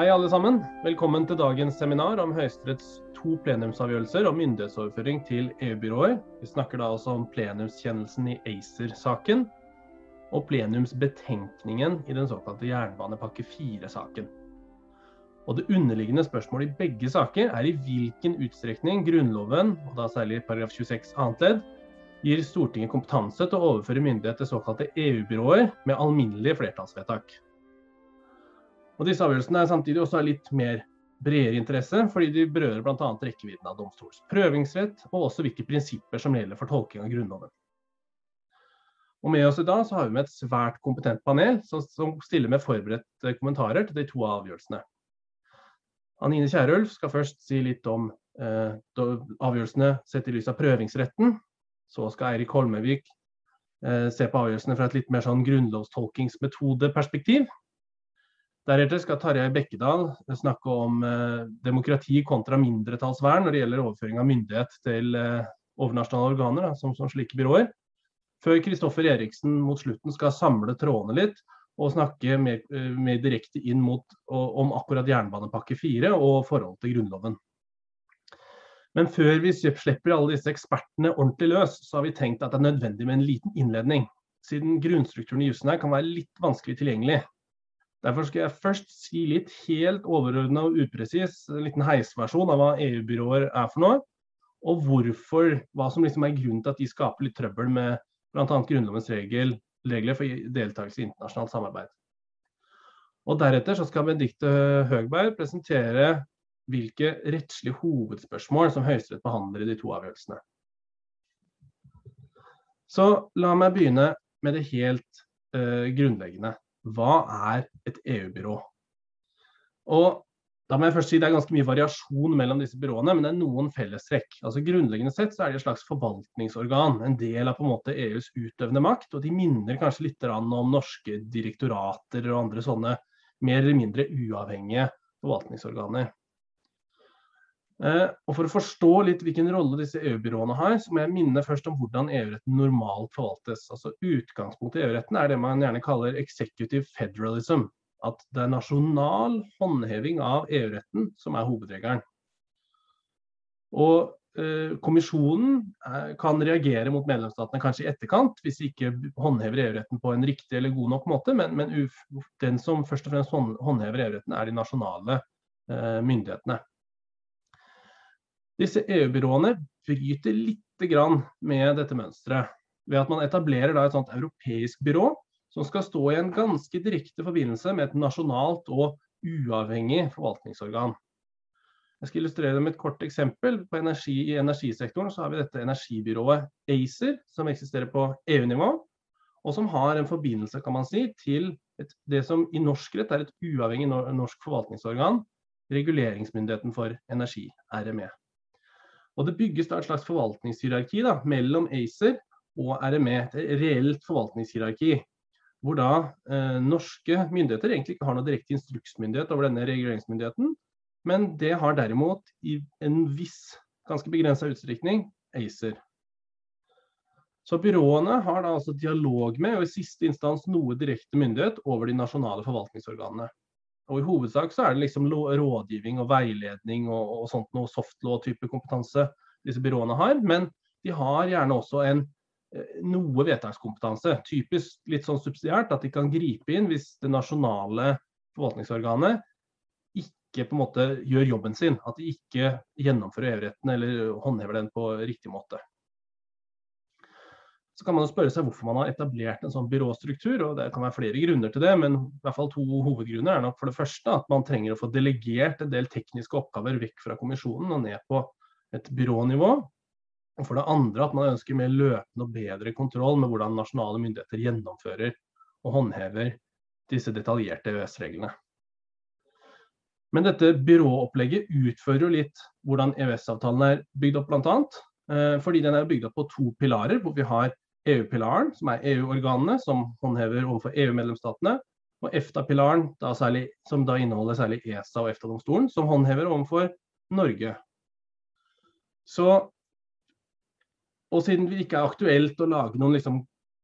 Hei alle sammen. Velkommen til dagens seminar om Høyesteretts to plenumsavgjørelser om myndighetsoverføring til EU-byråer. Vi snakker da også om plenumskjennelsen i ACER-saken og plenumsbetenkningen i den såkalte jernbanepakke 4-saken. Og Det underliggende spørsmålet i begge saker er i hvilken utstrekning Grunnloven, og da særlig paragraf 26 annet ledd, gir Stortinget kompetanse til å overføre myndighet til såkalte EU-byråer med alminnelige flertallsvedtak. Og Disse avgjørelsene er samtidig også av litt mer bredere interesse, fordi de berører bl.a. rekkevidden av domstolens prøvingsrett, og også hvilke prinsipper som gjelder for tolking av Grunnloven. Og Med oss i dag så har vi med et svært kompetent panel som, som stiller med forberedte kommentarer til de to avgjørelsene. Anine Kierulf skal først si litt om eh, avgjørelsene sett i lys av prøvingsretten. Så skal Eirik Holmevik eh, se på avgjørelsene fra et litt mer sånn grunnlovstolkingsmetodeperspektiv. Deretter skal Tarjei Bekkedal snakke om eh, demokrati kontra mindretallsvern når det gjelder overføring av myndighet til eh, overnasjonale organer, da, som, som, slike byråer. Før Kristoffer Eriksen mot slutten skal samle trådene litt og snakke mer, eh, mer direkte inn mot, om akkurat jernbanepakke 4 og forholdet til Grunnloven. Men før vi slipper alle disse ekspertene ordentlig løs, så har vi tenkt at det er nødvendig med en liten innledning. Siden grunnstrukturen i jussen her kan være litt vanskelig tilgjengelig. Derfor skal jeg først si litt helt overordna og upresis, en liten heisversjon av hva EU-byråer er for noe. Og hvorfor, hva som liksom er grunnen til at de skaper litt trøbbel med bl.a. Grunnlovens regel, regler for deltakelse i internasjonalt samarbeid. Og Deretter så skal Benedicte Høgberg presentere hvilke rettslige hovedspørsmål som Høyesterett behandler i de to avgjørelsene. Så la meg begynne med det helt eh, grunnleggende hva er et EU-byrå? Og da må jeg først si Det er ganske mye variasjon mellom disse byråene, men det er noen fellestrekk. Altså Grunnleggende sett så er de et slags forvaltningsorgan, en del av på en måte EUs utøvende makt. Og de minner kanskje litt om norske direktorater og andre sånne mer eller mindre uavhengige forvaltningsorganer. Eh, og For å forstå litt hvilken rolle disse EU-byråene har, så må jeg minne først om hvordan EU-retten normalt forvaltes. Altså Utgangspunktet i EU-retten er det man gjerne kaller executive federalism. At det er nasjonal håndheving av EU-retten som er hovedregelen. Og eh, Kommisjonen eh, kan reagere mot medlemsstatene kanskje i etterkant, hvis de ikke håndhever EU-retten på en riktig eller god nok måte, men, men den som først og fremst håndhever EU-retten, er de nasjonale myndighetene. Disse EU-byråene bryter litt med dette mønsteret ved at man etablerer et sånt europeisk byrå som skal stå i en ganske direkte forbindelse med et nasjonalt og uavhengig forvaltningsorgan. Jeg skal illustrere det med et kort eksempel. På energi, I energisektoren så har vi dette energibyrået ACER, som eksisterer på EU-nivå, og som har en forbindelse kan man si, til et, det som i norsk rett er et uavhengig norsk forvaltningsorgan, reguleringsmyndigheten for energi, RME. Og Det bygges da et slags forvaltningshierarki da, mellom ACER og RME, et reelt forvaltningshierarki. Hvor da eh, norske myndigheter egentlig ikke har noe direkte instruksmyndighet over denne reguleringsmyndigheten, men det har derimot i en viss, ganske begrensa utstrekning ACER. Så byråene har da altså dialog med, og i siste instans noe direkte myndighet over de nasjonale forvaltningsorganene. Og I hovedsak så er det liksom rådgivning og veiledning og, og sånt noe softlaw-type kompetanse disse byråene har. Men de har gjerne også en eh, noe vedtakskompetanse. Typisk litt sånn subsidiært at de kan gripe inn hvis det nasjonale forvaltningsorganet ikke på en måte gjør jobben sin. At de ikke gjennomfører EU-retten eller håndhever den på riktig måte. Så kan man jo spørre seg hvorfor man har etablert en sånn byråstruktur. og Det kan være flere grunner til det, men i hvert fall to hovedgrunner er nok for det første at man trenger å få delegert en del tekniske oppgaver vekk fra kommisjonen og ned på et byrånivå. Og for det andre at man ønsker mer løpende og bedre kontroll med hvordan nasjonale myndigheter gjennomfører og håndhever disse detaljerte EØS-reglene. Men dette byråopplegget utfører jo litt hvordan EØS-avtalen er bygd opp, bl.a. Eh, fordi den er bygd opp på to pilarer, hvor vi har EU-pilaren, som er EU-organene som håndhever overfor EU-medlemsstatene, og EFTA-pilaren, som da inneholder særlig ESA og EFTA-domstolen, som håndhever overfor Norge. Så, og siden det ikke er aktuelt å lage noen liksom,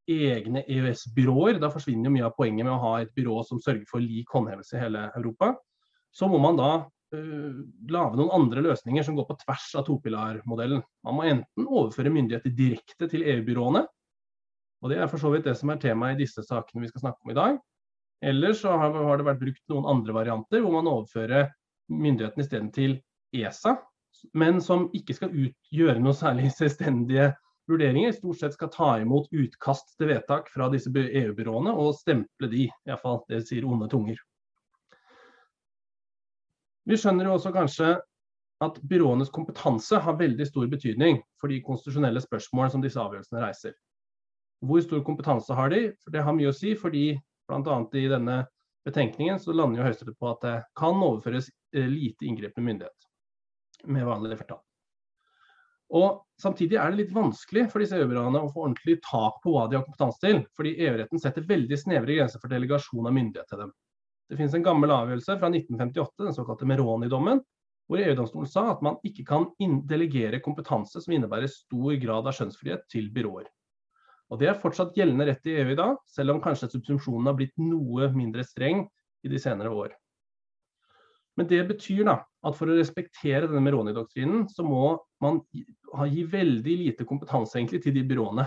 egne EØS-byråer, da forsvinner mye av poenget med å ha et byrå som sørger for lik håndhevelse i hele Europa, så må man da uh, lage noen andre løsninger som går på tvers av topilarmodellen. Man må enten overføre myndigheter direkte til EU-byråene, og det er for så vidt det som er temaet i disse sakene vi skal snakke om i dag. Eller så har, det vært brukt noen andre varianter hvor man overfører myndigheten isteden til ESA, men som ikke skal gjøre noen særlig selvstendige vurderinger. Stort sett skal ta imot utkast til vedtak fra disse EU-byråene og stemple de, iallfall det sier onde tunger. Vi skjønner jo også kanskje at byråenes kompetanse har veldig stor betydning for de konstitusjonelle spørsmål som disse avgjørelsene reiser. Hvor stor kompetanse har de? For det har mye å si, fordi bl.a. i denne betenkningen så lander jo Høyesterett på at det kan overføres eh, lite inngripende myndighet med vanlig flertall. Og Samtidig er det litt vanskelig for disse EU-byråene å få ordentlig tak på hva de har kompetanse til, fordi EU-retten setter veldig snevre grenser for delegasjon av myndighet til dem. Det finnes en gammel avgjørelse fra 1958, den såkalte Meroni-dommen, hvor EU-domstolen sa at man ikke kan delegere kompetanse som innebærer stor grad av skjønnsfrihet til byråer. Og Det er fortsatt gjeldende rett i EU i dag, selv om kanskje subsumpsjonen har blitt noe mindre streng i de senere år. Men det betyr da at for å respektere denne Meroni-doktrinen, så må man gi veldig lite kompetanse egentlig til de byråene.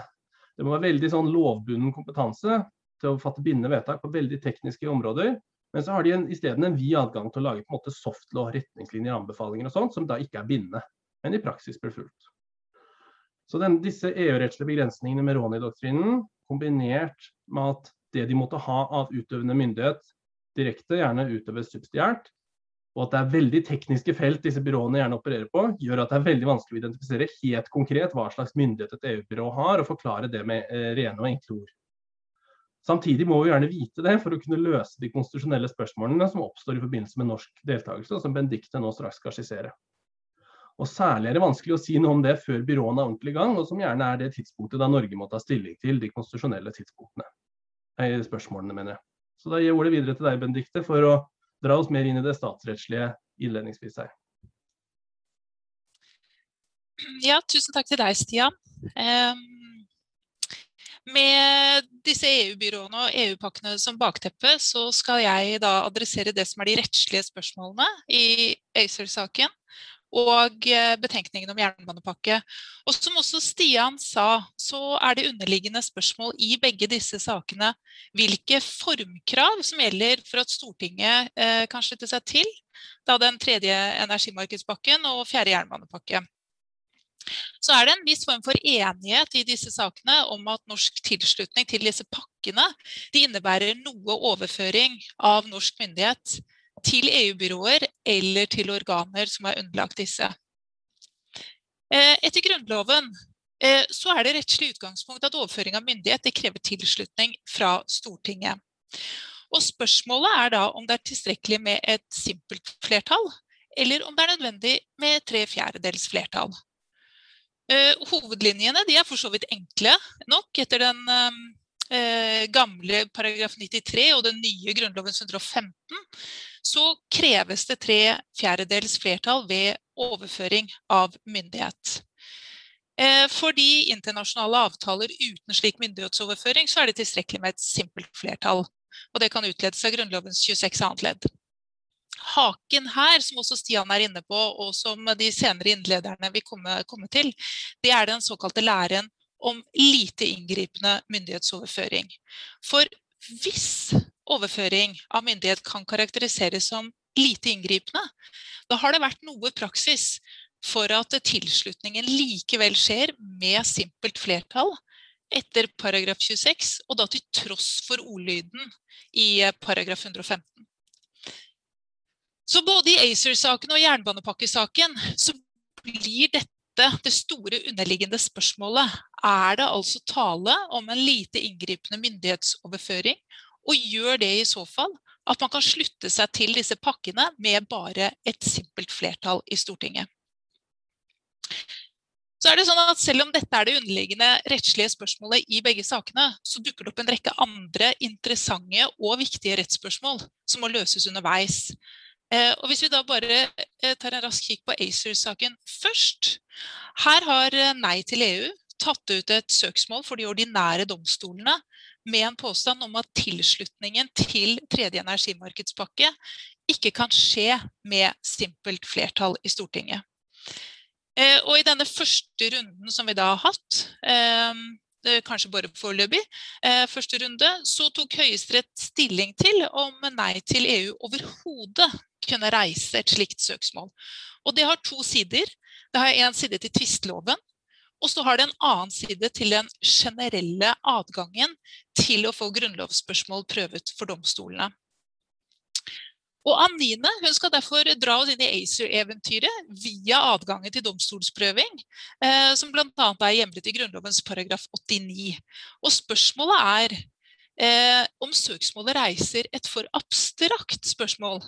Det må være veldig sånn lovbunden kompetanse til å fatte bindende vedtak på veldig tekniske områder. Men så har de i stedet en vid adgang til å lage på en måte softlaw, retningslinjer, anbefalinger og sånt, som da ikke er bindende, men i praksis blir fulgt. Så den, disse EU-rettslige begrensningene med Ronny-doktrinen, kombinert med at det de måtte ha av utøvende myndighet direkte, gjerne utøves subsidiært, og at det er veldig tekniske felt disse byråene gjerne opererer på, gjør at det er veldig vanskelig å identifisere helt konkret hva slags myndighet et EU-byrå har, og forklare det med eh, rene og enkle ord. Samtidig må vi gjerne vite det for å kunne løse de konstitusjonelle spørsmålene som oppstår i forbindelse med norsk deltakelse, og som Benedicte nå straks skal skissere. Og Særlig er det vanskelig å si noe om det før byråene er ordentlig i gang, og som gjerne er det tidspunktet da Norge må ta stilling til de konstitusjonelle tidspunktene. Nei, spørsmålene, mener jeg. Så da gir jeg ordet videre til deg, Benedicte, for å dra oss mer inn i det statsrettslige innledningsvis her. Ja, tusen takk til deg, Stian. Med disse EU-byråene og EU-pakkene som bakteppe, så skal jeg da adressere det som er de rettslige spørsmålene i ACER-saken og eh, betenkningen om jernbanepakke. Og som også Stian sa, så er det underliggende spørsmål i begge disse sakene hvilke formkrav som gjelder for at Stortinget eh, kan slutte seg til da den tredje energimarkedspakken og fjerde jernbanepakke. Så er det en viss form for enighet i disse sakene om at norsk tilslutning til disse pakkene de innebærer noe overføring av norsk myndighet til EU-byråer eller til organer som er underlagt disse. Eh, etter Grunnloven eh, så er det rettslig utgangspunkt at overføring av myndighet krever tilslutning fra Stortinget. Og Spørsmålet er da om det er tilstrekkelig med et simpelt flertall, eller om det er nødvendig med tre fjerdedels flertall. Eh, hovedlinjene er for så vidt enkle nok etter den gamle paragraf 93 og den nye Grunnloven 115 så kreves det tre fjerdedels flertall ved overføring av myndighet. Eh, for de internasjonale avtaler uten slik myndighetsoverføring, så er det tilstrekkelig med et simpelt flertall. Og det kan utledes av Grunnlovens 26 annet ledd. Haken her, som også Stian er inne på, og som de senere innlederne vil komme, komme til, det er den såkalte læren om lite inngripende myndighetsoverføring. For hvis overføring av myndighet kan karakteriseres som lite inngripende, da har det vært noe praksis for at tilslutningen likevel skjer med simpelt flertall etter paragraf 26, og da til tross for ordlyden i paragraf 115. Så både i ACER-saken og jernbanepakkesaken så blir dette det store underliggende spørsmålet. Er det altså tale om en lite inngripende myndighetsoverføring og gjør det i så fall at man kan slutte seg til disse pakkene med bare et simpelt flertall i Stortinget. Så er det sånn at Selv om dette er det underliggende rettslige spørsmålet i begge sakene, så dukker det opp en rekke andre interessante og viktige rettsspørsmål som må løses underveis. Eh, og Hvis vi da bare eh, tar en rask kikk på ACER-saken først. Her har eh, Nei til EU tatt ut et søksmål for de ordinære domstolene med en påstand om at tilslutningen til tredje energimarkedspakke ikke kan skje med simpelt flertall i Stortinget. Og i denne første runden som vi da har hatt, kanskje bare foreløpig, eh, første runde, så tok Høyesterett stilling til om Nei til EU overhodet kunne reise et slikt søksmål. Og det har to sider. Det har én side til tvisteloven, og så har det en annen side til den generelle adgangen til å få grunnlovsspørsmål prøvet for domstolene. Og Anine hun skal derfor dra oss inn i ACER-eventyret via adgangen til domstolsprøving, eh, som bl.a. er hjemlet i Grunnlovens paragraf 89. Og spørsmålet er eh, om søksmålet reiser et for abstrakt spørsmål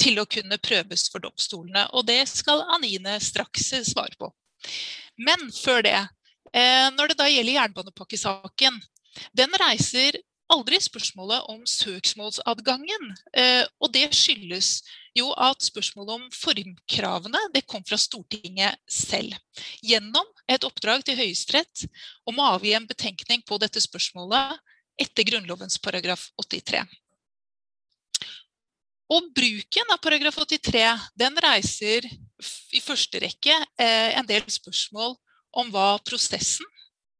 til å kunne prøves for domstolene. Og det skal Anine straks svare på. Men før det, eh, når det da gjelder jernbanepakkesaken, den reiser aldri spørsmålet om søksmålsadgangen. Eh, og det skyldes jo at spørsmålet om formkravene det kom fra Stortinget selv. Gjennom et oppdrag til Høyesterett om å avgi en betenkning på dette spørsmålet etter Grunnlovens paragraf 83. Og bruken av paragraf 83 den reiser i første rekke eh, en del spørsmål om hva prosessen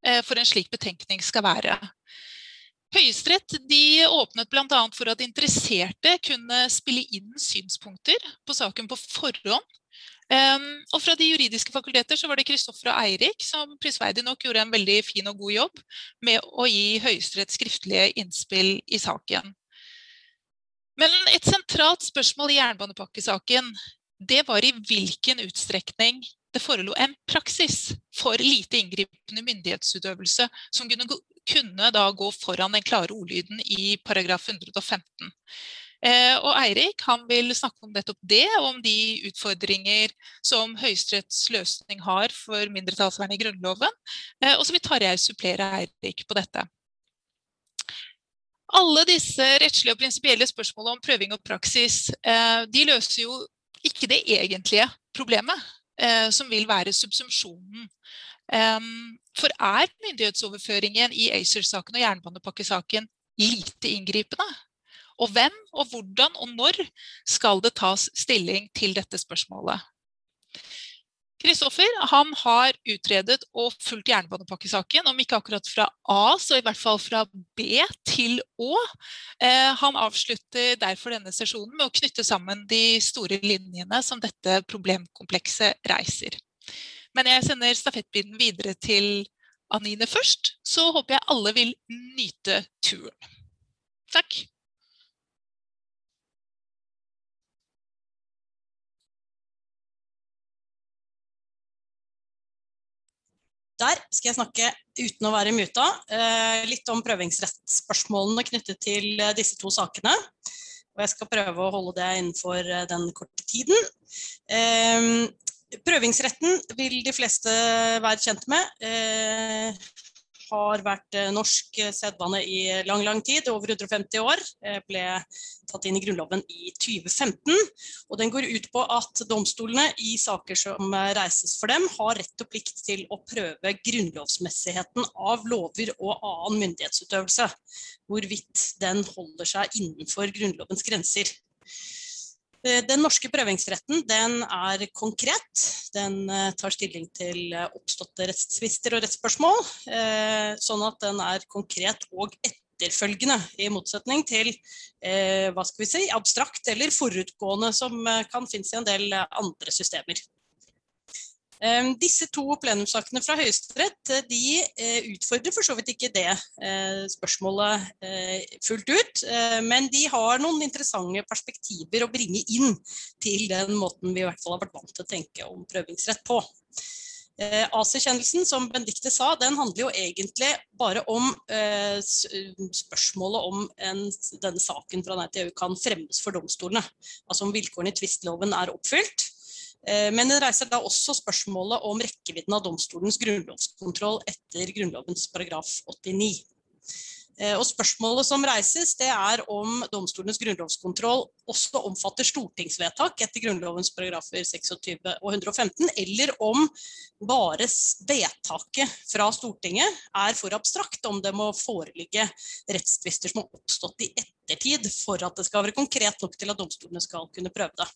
eh, for en slik betenkning skal være. Høyesterett åpnet bl.a. for at interesserte kunne spille inn synspunkter på saken på forhånd. Um, og fra de juridiske fakulteter så var det Kristoffer og Eirik som prisverdig nok gjorde en veldig fin og god jobb med å gi Høyesterett skriftlige innspill i saken. Men et sentralt spørsmål i jernbanepakkesaken det var i hvilken utstrekning det forelå en praksis for lite inngripende myndighetsutøvelse som kunne kunne gå foran den klare ordlyden i paragraf 115. Eh, og Eirik vil snakke om nettopp det, og om de utfordringer som Høyesteretts løsning har for mindretallsvern i Grunnloven. Eh, og så vil Tarjei supplere Eirik på dette. Alle disse rettslige og prinsipielle spørsmålene om prøving og praksis eh, de løser jo ikke det egentlige problemet, som vil være subsumpsjonen for er myndighetsoverføringen i ACER-saken og jernbanepakkesaken lite inngripende? Og hvem og hvordan og når skal det tas stilling til dette spørsmålet? Kristoffer har utredet og fulgt jernbanepakkesaken, om ikke akkurat fra A, så i hvert fall fra B til Å. Eh, han avslutter derfor denne sesjonen med å knytte sammen de store linjene som dette problemkomplekset reiser. Men jeg sender stafettpinnen videre til Anine først. Så håper jeg alle vil nyte turen. Takk. Der skal jeg snakke uten å være muta. Eh, litt om prøvingsrettsspørsmålene knyttet til eh, disse to sakene. Og jeg skal prøve å holde det innenfor eh, den korte tiden. Prøvingsretten vil de fleste være kjent med. Har vært norsk sedvane i lang, lang tid, over 150 år. Ble tatt inn i Grunnloven i 2015. Og den går ut på at domstolene i saker som reises for dem, har rett og plikt til å prøve grunnlovsmessigheten av lover og annen myndighetsutøvelse. Hvorvidt den holder seg innenfor Grunnlovens grenser. Eh, den norske prøvingsretten den er konkret. Den eh, tar stilling til eh, oppståtte rettstvister og rettsspørsmål. Sånn at den er konkret og etterfølgende, i motsetning til hva skal vi si, abstrakt eller forutgående, som kan finnes i en del andre systemer. Eh, disse to plenumssakene fra Høyesterett eh, de eh, utfordrer for så vidt ikke det eh, spørsmålet fullt ut, men de har noen interessante perspektiver å bringe inn til den måten vi i hvert fall har vært vant til å tenke om prøvingsrett på. AC-kjennelsen, som Benedicte sa, den handler jo egentlig bare om spørsmålet om en, denne saken fra Nei til EU kan fremmes for domstolene. Altså om vilkårene i tvistloven er oppfylt. Eh, men den reiser da også spørsmålet om rekkevidden av domstolens grunnlovskontroll etter Grunnlovens paragraf 89. Eh, og spørsmålet som reises, det er om domstolenes grunnlovskontroll også omfatter stortingsvedtak etter Grunnlovens paragrafer 26 og 115, eller om bare vedtaket fra Stortinget er for abstrakt, om det må foreligge rettstvister som har oppstått i ettertid for at det skal være konkret nok til at domstolene skal kunne prøve det.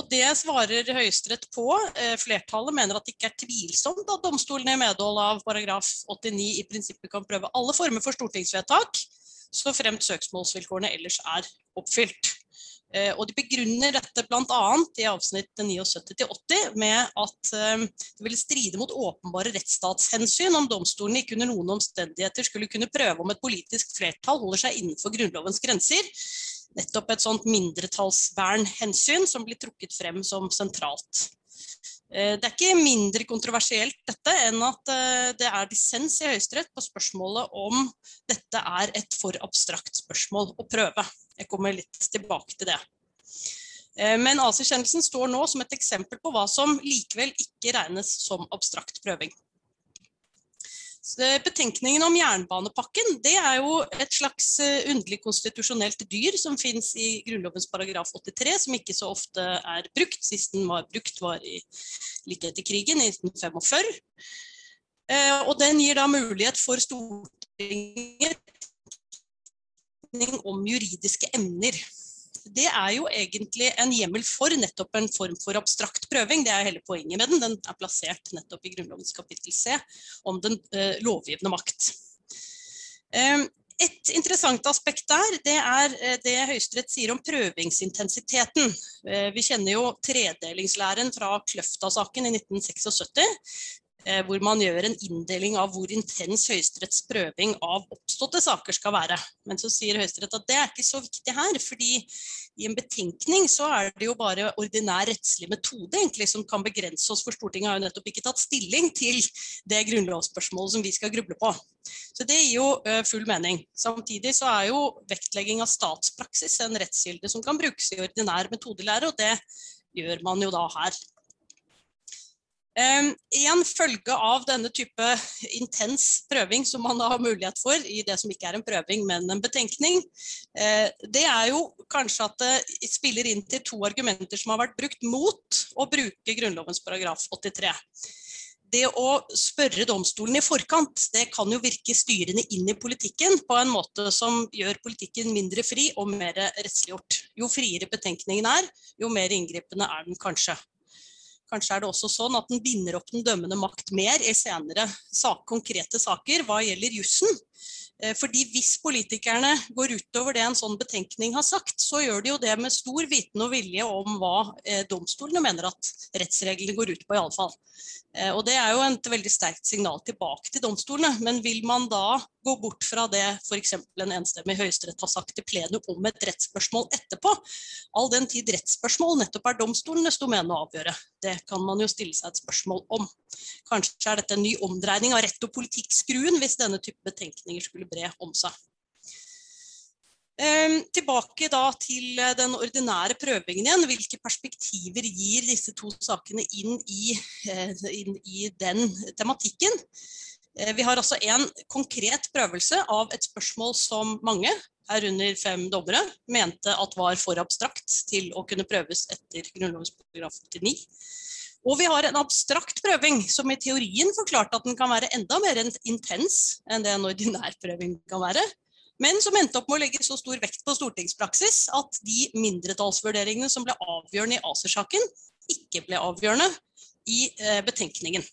Og Det svarer Høyesterett på. Eh, flertallet mener at det ikke er tvilsomt at domstolene i medhold av paragraf 89 i prinsippet kan prøve alle former for stortingsvedtak, så fremt søksmålsvilkårene ellers er oppfylt. Eh, og De begrunner dette bl.a. i avsnitt 79-80 med at eh, det ville stride mot åpenbare rettsstatshensyn om domstolene ikke under noen omstendigheter skulle kunne prøve om et politisk flertall holder seg innenfor Grunnlovens grenser, nettopp et sånt mindretallsvernhensyn som blir trukket frem som sentralt. Eh, det er ikke mindre kontroversielt dette enn at eh, det er dissens i Høyesterett på spørsmålet om dette er et for abstrakt spørsmål å prøve. Jeg kommer litt tilbake til det. Eh, men AC-kjennelsen står nå som et eksempel på hva som likevel ikke regnes som abstrakt prøving. Betenkningen om jernbanepakken det er jo et slags eh, underlig konstitusjonelt dyr som finnes i Grunnlovens paragraf 83, som ikke så ofte er brukt. Sist den var brukt var i like etter krigen, i 1945. Eh, og den gir da mulighet for Stortinget om juridiske emner det er jo egentlig en hjemmel for nettopp en form for abstrakt prøving. Det er hele poenget med den. Den er plassert nettopp i Grunnlovens kapittel C om den eh, lovgivende makt. Eh, et interessant aspekt der, det er eh, det Høyesterett sier om prøvingsintensiteten. Eh, vi kjenner jo tredelingslæren fra Kløfta-saken i 1976. Eh, hvor man gjør en inndeling av hvor intens Høyesteretts prøving av oppståtte saker skal være. Men så sier Høyesterett at det er ikke så viktig her, fordi i en betenkning så er det jo bare ordinær rettslig metode egentlig som kan begrense oss, for Stortinget har jo nettopp ikke tatt stilling til det grunnlovsspørsmålet som vi skal gruble på. Så det gir jo eh, full mening. Samtidig så er jo vektlegging av statspraksis en rettskilde som kan brukes i ordinær metodelære, og det gjør man jo da her. En følge av denne type intens prøving som man har mulighet for i det som ikke er en prøving, men en betenkning, eh, det er jo kanskje at det spiller inn til to argumenter som har vært brukt mot å bruke Grunnlovens paragraf 83. Det å spørre domstolen i forkant, det kan jo virke styrende inn i politikken på en måte som gjør politikken mindre fri og mer rettsliggjort. Jo friere betenkningen er, jo mer inngripende er den kanskje. Kanskje er det også sånn at den binder opp den dømmende makt mer i senere sak, konkrete saker hva gjelder jussen. Eh, fordi hvis politikerne går utover det en sånn betenkning har sagt, så gjør de jo det med stor viten og vilje om hva eh, domstolene mener at rettsreglene går ut på, iallfall. Eh, og det er jo et veldig sterkt signal tilbake til domstolene. Men vil man da gå bort fra det f.eks. en enstemmig høyesterett har sagt til plenum om et rettsspørsmål etterpå, all den tid rettsspørsmål nettopp er domstolenes domene å avgjøre? Det kan man jo stille seg et spørsmål om. Kanskje er dette en ny omdreining av rett og politikk-skruen hvis denne type betenkninger skulle bre om seg. Ehm, tilbake da til den ordinære prøvingen igjen. Hvilke perspektiver gir disse to sakene inn i, eh, inn i den tematikken? Eh, vi har altså en konkret prøvelse av et spørsmål som mange, herunder fem dommere, mente at var for abstrakt til å kunne prøves etter Grunnlovens paragraf 89. Og vi har en abstrakt prøving som i teorien forklarte at den kan være enda mer intens enn det en ordinær prøving kan være. Men som endte opp med å legge så stor vekt på stortingspraksis at de mindretallsvurderingene som ble avgjørende i ACER-saken, ikke ble avgjørende i eh, betenkningen.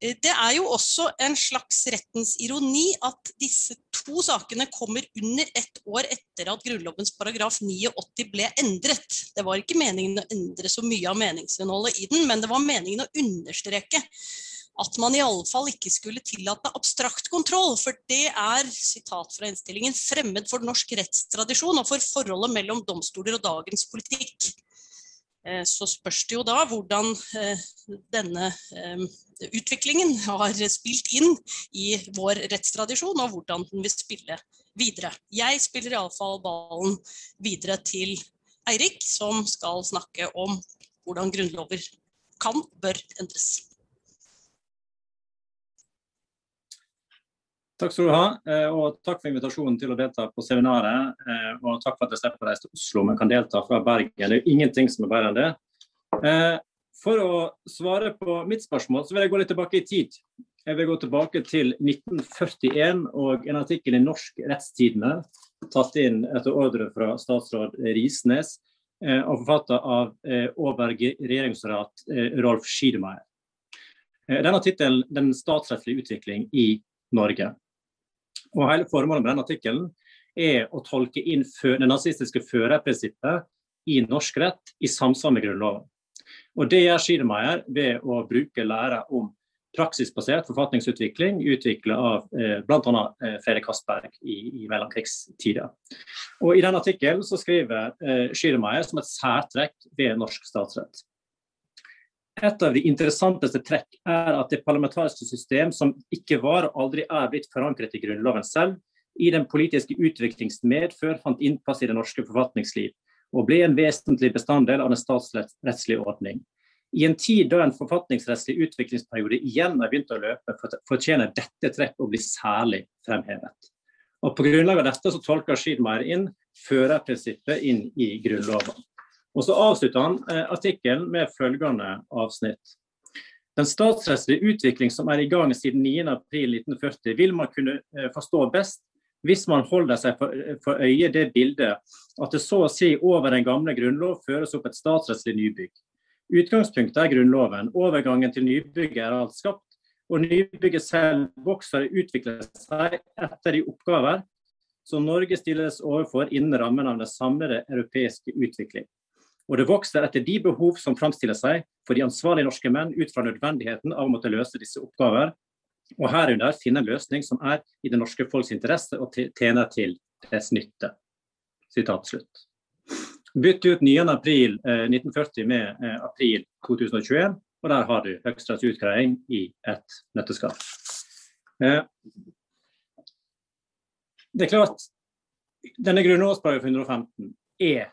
Eh, det er jo også en slags rettens ironi at disse to sakene kommer under ett år etter at Grunnlovens paragraf 89 ble endret. Det var ikke meningen å endre så mye av meningsinnholdet i den, men det var meningen å understreke at man i alle fall ikke skulle tillate abstrakt kontroll, for det er sitat fra innstillingen, fremmed for norsk rettstradisjon og for forholdet mellom domstoler og dagens politikk. Eh, så spørs det jo da hvordan eh, denne eh, utviklingen har spilt inn i vår rettstradisjon, og hvordan den vil spille videre. Jeg spiller iallfall ballen videre til Eirik, som skal snakke om hvordan grunnlover kan, bør endres. Takk skal du ha, eh, og takk for invitasjonen til å delta på seminaret. Eh, og takk for at jeg slipper å reise til Oslo, men kan delta fra Bergen. Det er jo ingenting som er bedre enn det. Eh, for å svare på mitt spørsmål, så vil jeg gå litt tilbake i tid. Jeg vil gå tilbake til 1941 og en artikkel i Norsk Rettstidende, tatt inn etter ordre fra statsråd Risnes, og forfatta av Åberg regjeringsrat Rolf Schiedemeier. Denne tittelen 'Den statsrettslige utvikling i Norge'. Og Hele formålet med denne artikkelen er å tolke inn det nazistiske førerprinsippet i norsk rett i samsvar med Grunnloven. Og Det gjør Schiedemeier ved å bruke lære om praksisbasert forfatningsutvikling utvikla av eh, bl.a. Eh, Fredrik Castberg i, i mellomkrigstida. Og I denne artikkelen skriver eh, som et særtrekk ved norsk statsrett. Et av de interessanteste trekk er at det parlamentariske system som ikke var og aldri er blitt forankret i Grunnloven selv, i den politiske utviklings medfør fant innpass i det norske forfatningsliv, og ble en vesentlig bestanddel av den statsrettslige ordning. I en tid da en forfatningsrettslig utviklingsperiode igjen har begynt å løpe, fortjener dette trekk å bli særlig fremhevet. Og På grunnlag av dette så tolker Schiedmeier inn førerprinsippet inn i Grunnloven. Og Så avslutter han eh, artikkelen med følgende avsnitt. Den statsrettslige utvikling som er i gang siden 9.4.1940, vil man kunne eh, forstå best hvis man holder seg for, for øye det bildet at det så å si over den gamle grunnlov føres opp et statsrettslig nybygg. Utgangspunktet er Grunnloven. Overgangen til nybygget er alt skapt. Og nybygget selv vokser og utvikler seg etter de oppgaver som Norge stilles overfor innen rammen av den samlede europeiske utvikling. Og det vokser etter de behov som framstiller seg for de ansvarlige norske menn ut fra nødvendigheten av å måtte løse disse oppgaver, og herunder finne en løsning som er i det norske folks interesse og tjener til dets nytte. Sitat slutt. Bytt ut 9.4.1940 eh, med eh, april 2021, og der har du Høyesteretts utgreiing i et nøtteskall. Eh, det er klart, denne grunnlovsparagraf 115 er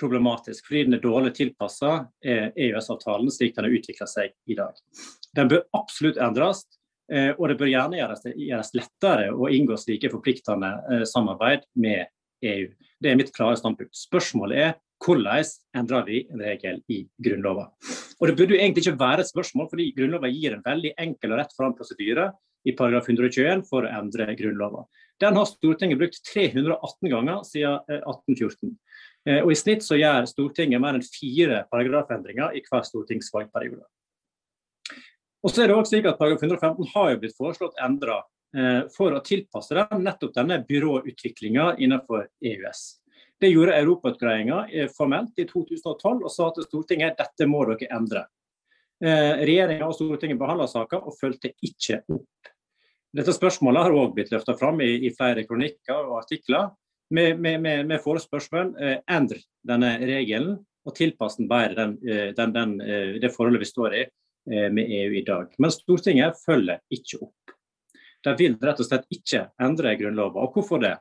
problematisk fordi den er dårlig tilpassa EØS-avtalen slik den har utvikla seg i dag. Den bør absolutt endres, og det bør gjerne gjøres, gjøres lettere å inngå slike forpliktende samarbeid med EU. Det er mitt klare standpunkt. Spørsmålet er hvordan endrer vi en regel i Grunnloven. Og Det burde jo egentlig ikke være et spørsmål, fordi Grunnloven gir en veldig enkel og rett fram prosedyre i paragraf 121 for å endre Grunnloven. Den har Stortinget brukt 318 ganger siden 1814. Eh, og I snitt så gjør Stortinget mer enn fire paragrafendringer i hver stortingsvalgperiode. Og så er det også slik at Paragraf 115 har jo blitt foreslått endra eh, for å tilpasse den nettopp denne byråutviklinga innenfor EØS. Det gjorde Europautgreiinga eh, formelt i 2012 og sa til Stortinget dette må dere endre. Regjeringa og Stortinget behandla saka og fulgte ikke opp. Dette spørsmålet har òg blitt løfta fram i, i, flere kronikker og artikler med, med forespørsel eh, endre denne regelen og tilpasse den bedre den, eh, den, den, det forholdet vi står i med EU i dag. Men Stortinget følger ikke opp. De vil rett og slett ikke endre Grunnloven. Og hvorfor det?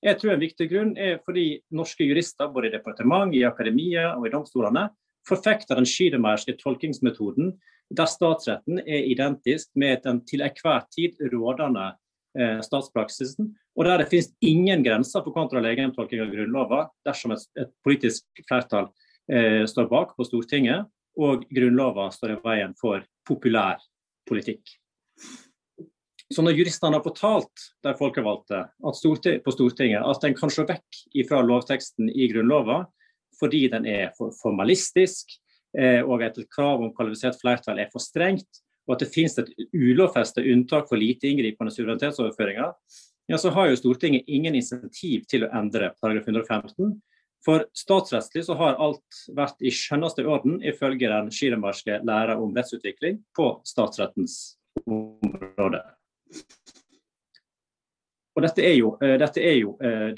Jeg tror en viktig grunn er fordi norske jurister både i departement, i akademia og i domstolene forfekter den skydemerske tolkingsmetoden der statsretten er identisk med den til enhver tid rådende eh, statspraksisen, og der det finnes ingen grenser for kontralegemtolking av Grunnloven dersom et, et politisk flertall eh, står bak på Stortinget og Grunnloven står i veien for populær politikk. Så når juristene har fortalt de folkevalgte storting, på Stortinget at en kan se vekk fra lovteksten i Grunnloven fordi den er for formalistisk, eh, og at et krav om kvalifisert flertall er for strengt, og at det finnes et ulovfestet unntak for lite inngripende suverenitetsoverføringer, ja, så har jo Stortinget ingen insentiv til å endre paragraf 115. For statsrettslig så har alt vært i skjønneste orden, ifølge den Schirmerske lære om rettsutvikling på statsrettens område. Og dette er jo, eh, dette er jo eh,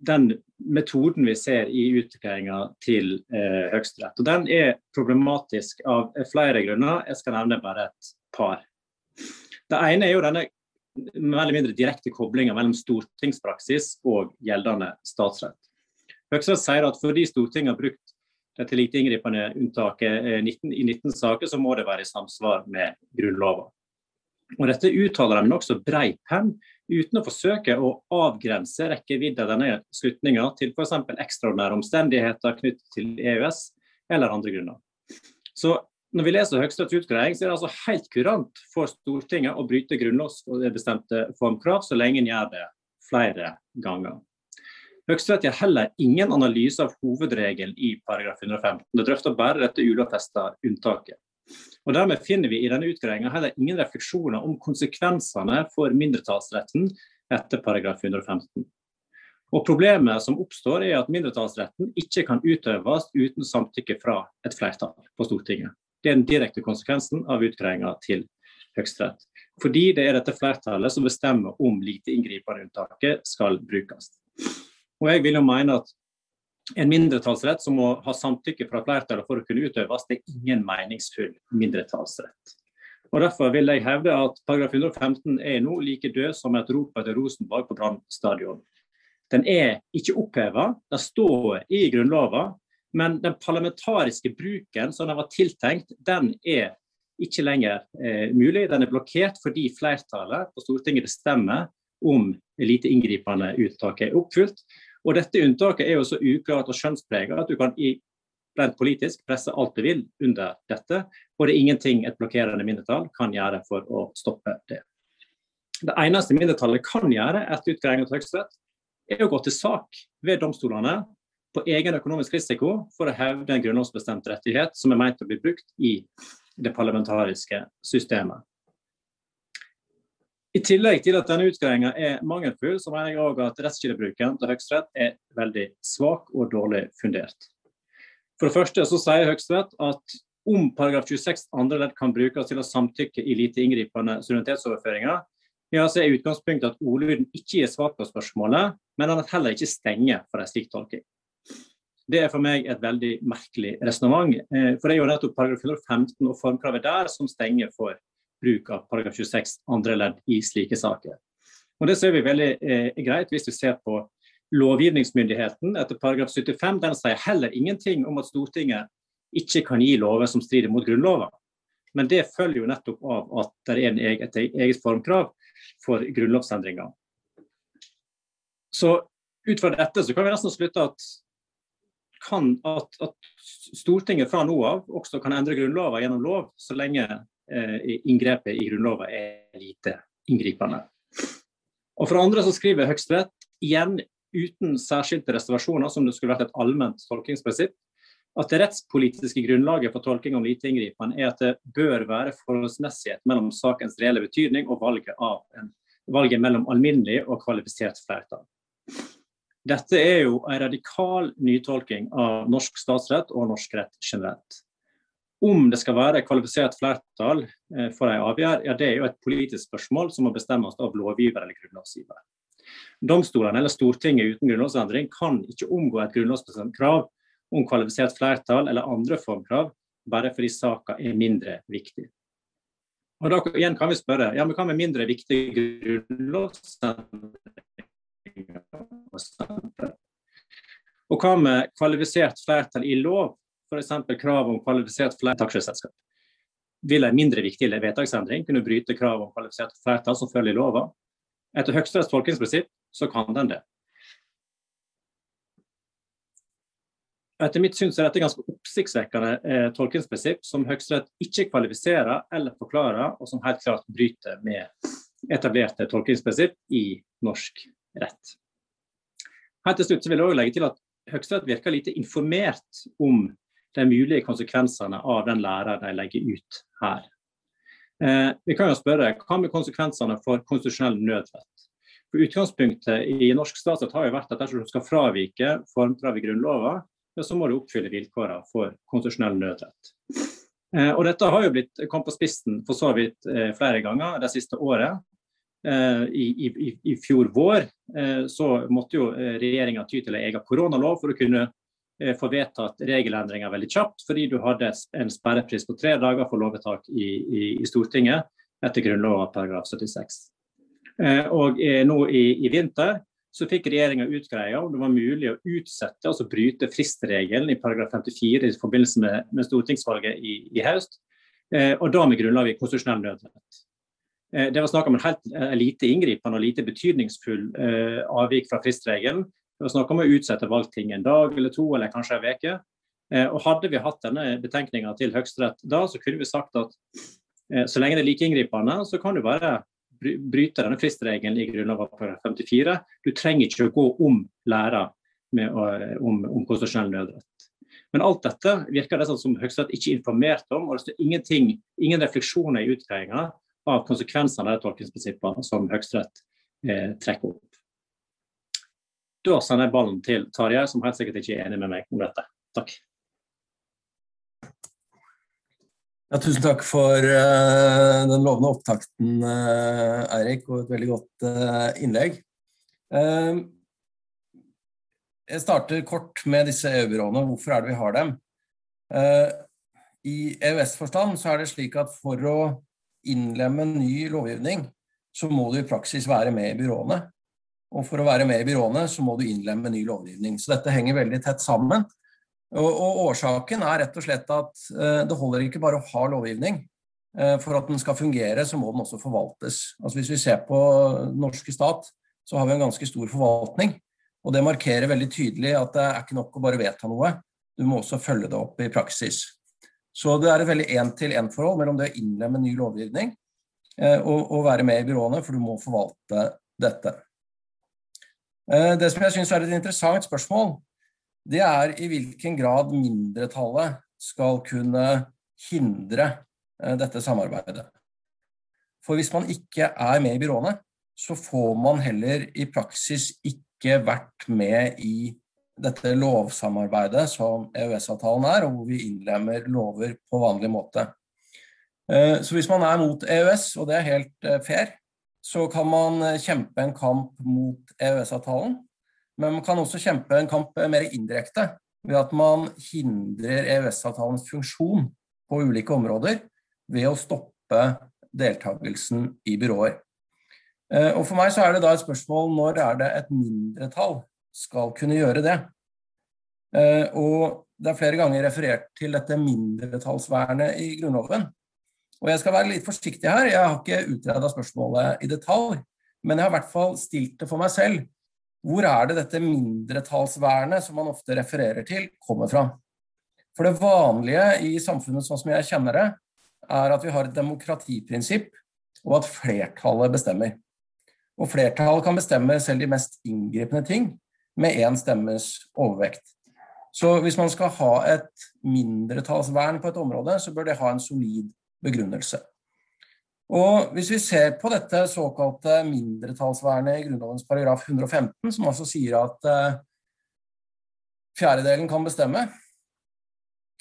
den metoden vi ser i utviklingen til eh, Høyesterett. Og den er problematisk av flere grunner. Jeg skal nevne bare et par. Det ene er jo denne veldig mindre direkte koblinga mellom stortingspraksis og gjeldende statsrett. Høyesterett sier at fordi Stortinget har brukt dette lite inngripende unntaket i 19 saker, så må det være i samsvar med Grunnloven. Og Dette uttaler de med nokså brei penn, uten å forsøke å avgrense rekkevidden av denne slutninga til f.eks. ekstraordinære omstendigheter knyttet til EØS eller andre grunner. Så når vi leser Høyesteretts utgreiing, så er det altså helt kurant for Stortinget å bryte grunnlovsbestemte formkrav, så lenge en gjør det flere ganger. Høyesterett gjør heller ingen analyse av hovedregelen i paragraf 115. Det drøfter bare dette ulovfesta unntaket. Og Dermed finner vi i denne utgreiinga heller ingen refleksjoner om konsekvensene for mindretallsretten etter paragraf 115. Og Problemet som oppstår er at mindretallsretten ikke kan utøves uten samtykke fra et flertall på Stortinget. Det er den direkte konsekvensen av utgreiinga til Høyesterett. Fordi det er dette flertallet som bestemmer om lite inngripende unntaket skal brukes. Og jeg vil jo mene at en mindretallsrett som må ha samtykke fra flertallet for å kunne utøves, det er ingen meningsfull mindretallsrett. Og Derfor vil jeg hevde at paragraf 115 er nå like død som et rop etter Rosenborg på Brann stadion. Den er ikke oppheva, den står i Grunnloven, men den parlamentariske bruken som den var tiltenkt, den er ikke lenger eh, mulig. Den er blokkert fordi flertallet på Stortinget bestemmer om lite inngripende uttak er oppfylt. Og dette unntaket er jo så uklart og skjønnspreget at du kan i rent politisk presse alt du vil under dette, og det er ingenting et blokkerende mindretall kan gjøre for å stoppe det. Det eneste mindretallet kan gjøre etter utgreiing av Høyesterett, er å gå til sak ved domstolene på egen økonomisk risiko for å hevde en grunnlovsbestemt rettighet som er meint å bli brukt i det parlamentariske systemet. I tillegg til at denne utgreiinga er mangelfull, så mener jeg òg at rettskildebruken til Høyesterett er veldig svak og dårlig fundert. For det første så sier Høyesterett at om paragraf 26 andre ledd kan brukes til å samtykke i lite inngripende suverenitetsoverføringer, ja, så er utgangspunktet at ordlyden ikke gir svar på spørsmålet, men at heller ikke stenger for en slik tolking. Det er for meg et veldig merkelig resonnement. Eh, for det er jo nettopp paragraf 115 og formkravet der som stenger for bruk av paragraf 26 andre ledd i slike saker. Og Det ser vi veldig eh, greit hvis vi ser på lovgivningsmyndigheten etter paragraf 75. Den sier heller ingenting om at Stortinget ikke kan gi lover som strider mot Grunnloven. Men det følger jo nettopp av at det er et eget formkrav for grunnlovsendringer. Så ut fra dette så kan vi nesten slutte at kan, at, at, Stortinget fra nå av også kan endre Grunnloven gjennom lov, så lenge inngrepet i Grunnloven er lite inngripende. Og For andre så skriver Høyesterett, igjen uten særskilte reservasjoner, som det skulle vært et allment tolkingsprinsipp, at det rettspolitiske grunnlaget for tolking om lite inngripende er at det bør være forholdsmessighet mellom sakens reelle betydning og valget, en, valget mellom alminnelig og kvalifisert flertall. Dette er jo en radikal nytolking av norsk statsrett og norsk rett generelt. Om det skal være kvalifisert flertall eh, for en avgjørelse, ja, det er jo et politisk spørsmål som må bestemmes av lovgiver eller grunnlovsgiver. Domstolene eller Stortinget uten grunnlovsendring kan ikke omgå et grunnlovsbestemt krav om kvalifisert flertall eller andre formkrav bare fordi saka er mindre viktig. Og da igjen kan vi spørre ja, men hva med mindre viktige grunnlovsendringer? Og hva med kvalifisert flertall i lov, f.eks. krav om kvalifisert flertall aksjeselskap? Vil en mindre viktig vedtaksendring kunne bryte krav om kvalifisert flertall som følger lova? Etter Høyesteretts tolkningsprinsipp så kan den det. Etter mitt syn er dette ganske oppsiktsvekkende eh, tolkningsprinsipp som Høyesterett ikke kvalifiserer eller forklarer, og som helt klart bryter med etablerte tolkningsprinsipp i norsk rett. Helt til slutt vil jeg også legge til at Høyesterett virker lite informert om de mulige konsekvensene av den læra de legger ut her. Eh, vi kan jo spørre, Hva med konsekvensene for konstitusjonell nødrett? For Utgangspunktet i norsk statsrett har jo vært at dersom du skal fravike formkrav i Grunnloven, så må du oppfylle vilkårene for konstitusjonell nødrett. Eh, og Dette har jo blitt kommet på spissen for så vidt eh, flere ganger det siste året. Eh, i, i, i, fjor vår eh, så måtte jo eh, regjeringa ty til en egen koronalov for å kunne få vedtatt regelendringer veldig kjapt, fordi du hadde en sperrepris på tre dager for lovvedtak i, i Stortinget etter Grunnloven paragraf 76. Og nå i, i vinter så fikk regjeringa utgreia om det var mulig å utsette, altså bryte fristregelen i paragraf 54 i forbindelse med, med stortingsvalget i, i høst, og da med grunnlag i konstitusjonell. Eh, det var snakk om en helt eh, lite inngripende og lite betydningsfull eh, avvik fra fristregelen. Det var snakk om å utsette valgting en dag eller to eller kanskje en uke. Og Hadde vi hatt denne betenkninga til Høyesterett da, så kunne vi sagt at så lenge det er like inngripende, så kan du bare bryte denne fristregelen i Grunnloven 54. Du trenger ikke å gå om læra om, om konstitusjonell nødrett. Men alt dette virker det som Høyesterett ikke informerte om, og det står ingenting, ingen refleksjoner i utgreiinga av konsekvensene av de tolkningsprinsippene som Høyesterett eh, trekker opp. Da sender jeg ballen til Tarjei, som helt sikkert ikke er enig med meg om dette. Takk. Ja, tusen takk for uh, den lovende opptakten, uh, Eirik, og et veldig godt uh, innlegg. jeg starter kort med disse EU-byråene. Hvorfor er det vi har dem? I EØS-forstand så er det slik at for å innlemme ny lovgivning, så må du i praksis være med i byråene. Og for å være med i byråene, så må du innlemme ny lovgivning. Så dette henger veldig tett sammen. Og, og årsaken er rett og slett at eh, det holder ikke bare å ha lovgivning. Eh, for at den skal fungere, så må den også forvaltes. Altså Hvis vi ser på norske stat, så har vi en ganske stor forvaltning. Og det markerer veldig tydelig at det er ikke nok å bare vedta noe, du må også følge det opp i praksis. Så det er et veldig én-til-én-forhold mellom det å innlemme ny lovgivning eh, og, og, være med i byråene, for du må forvalte dette. Eh, det som jeg syns er et interessant spørsmål, det er i hvilken grad mindretallet skal kunne hindre eh, dette samarbeidet. For hvis man ikke er med i byråene, så får man heller i praksis ikke vært med i dette lovsamarbeidet som EØS-avtalen er, og hvor vi innlemmer lover på vanlig måte. Eh, så hvis man er mot EØS, og det er helt fair, så kan man eh, kjempe en kamp mot EØS-avtalen. Men man kan også kjempe en kamp mer indirekte, ved at man hindrer EØS-avtalens funksjon på ulike områder ved å stoppe deltakelsen i byråer. Og For meg så er det da et spørsmål når er det et mindretall skal kunne gjøre det. Eh, og det er flere ganger referert til dette mindretallsvernet i Grunnloven. Og jeg skal være litt forsiktig her, jeg har ikke utreda spørsmålet i detalj, men jeg har i hvert fall stilt det for meg selv. Hvor er det dette mindretallsvernet som man ofte refererer til, kommer fra? For det vanlige i samfunnet sånn som jeg kjenner det, er at vi har et demokratiprinsipp, og at flertallet bestemmer. Og flertallet kan bestemme selv de mest inngripende ting, med én stemmes overvekt. Så hvis man skal ha et mindretallsvern på et område, så bør det ha en solid begrunnelse. Og Hvis vi ser på dette såkalte mindretallsvernet i Grunnlovens paragraf 115, som altså sier at uh, fjerdedelen kan bestemme,